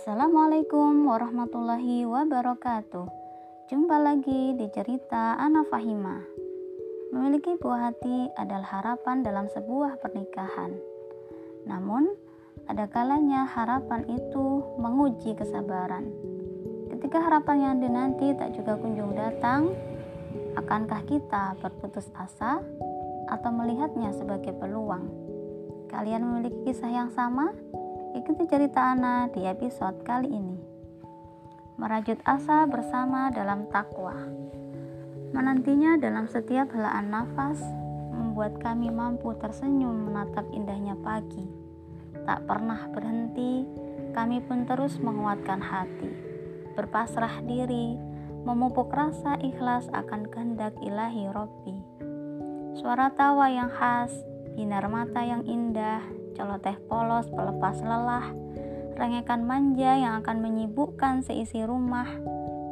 Assalamualaikum warahmatullahi wabarakatuh. Jumpa lagi di cerita Ana Fahima. Memiliki buah hati adalah harapan dalam sebuah pernikahan. Namun, ada kalanya harapan itu menguji kesabaran. Ketika harapan yang dinanti tak juga kunjung datang, akankah kita berputus asa atau melihatnya sebagai peluang? Kalian memiliki kisah yang sama? Ikuti cerita Ana di episode kali ini. Merajut asa bersama dalam takwa. Menantinya dalam setiap helaan nafas membuat kami mampu tersenyum menatap indahnya pagi. Tak pernah berhenti, kami pun terus menguatkan hati, berpasrah diri, memupuk rasa ikhlas akan kehendak ilahi Robbi. Suara tawa yang khas, binar mata yang indah, celoteh polos pelepas lelah, rengekan manja yang akan menyibukkan seisi rumah,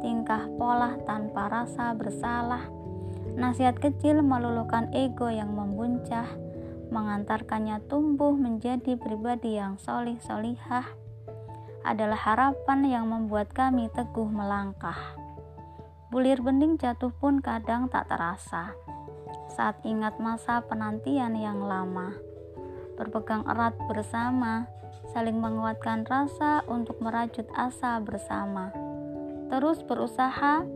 tingkah pola tanpa rasa bersalah, nasihat kecil meluluhkan ego yang membuncah, mengantarkannya tumbuh menjadi pribadi yang solih solihah, adalah harapan yang membuat kami teguh melangkah. Bulir bening jatuh pun kadang tak terasa. Saat ingat masa penantian yang lama berpegang erat bersama, saling menguatkan rasa untuk merajut asa bersama. Terus berusaha,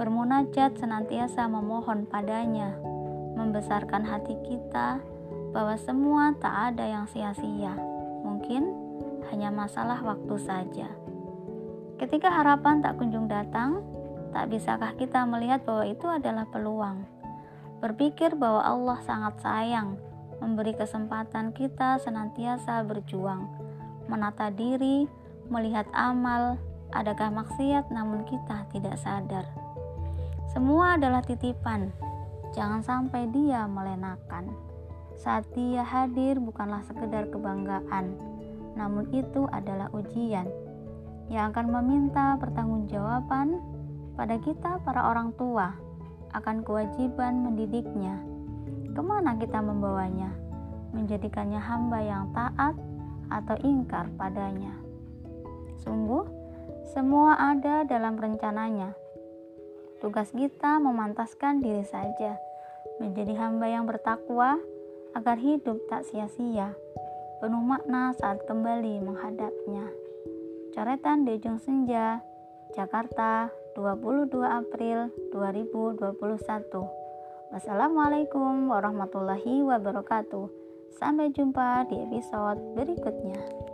bermunajat senantiasa memohon padanya, membesarkan hati kita bahwa semua tak ada yang sia-sia. Mungkin hanya masalah waktu saja. Ketika harapan tak kunjung datang, tak bisakah kita melihat bahwa itu adalah peluang? Berpikir bahwa Allah sangat sayang memberi kesempatan kita senantiasa berjuang, menata diri, melihat amal, adakah maksiat namun kita tidak sadar. Semua adalah titipan, jangan sampai dia melenakan. Saat dia hadir bukanlah sekedar kebanggaan, namun itu adalah ujian yang akan meminta pertanggungjawaban pada kita para orang tua akan kewajiban mendidiknya ke mana kita membawanya? Menjadikannya hamba yang taat atau ingkar padanya? Sungguh, semua ada dalam rencananya. Tugas kita memantaskan diri saja, menjadi hamba yang bertakwa agar hidup tak sia-sia, penuh makna saat kembali menghadapnya. Coretan di senja, Jakarta, 22 April 2021. Wassalamualaikum warahmatullahi wabarakatuh. Sampai jumpa di episode berikutnya.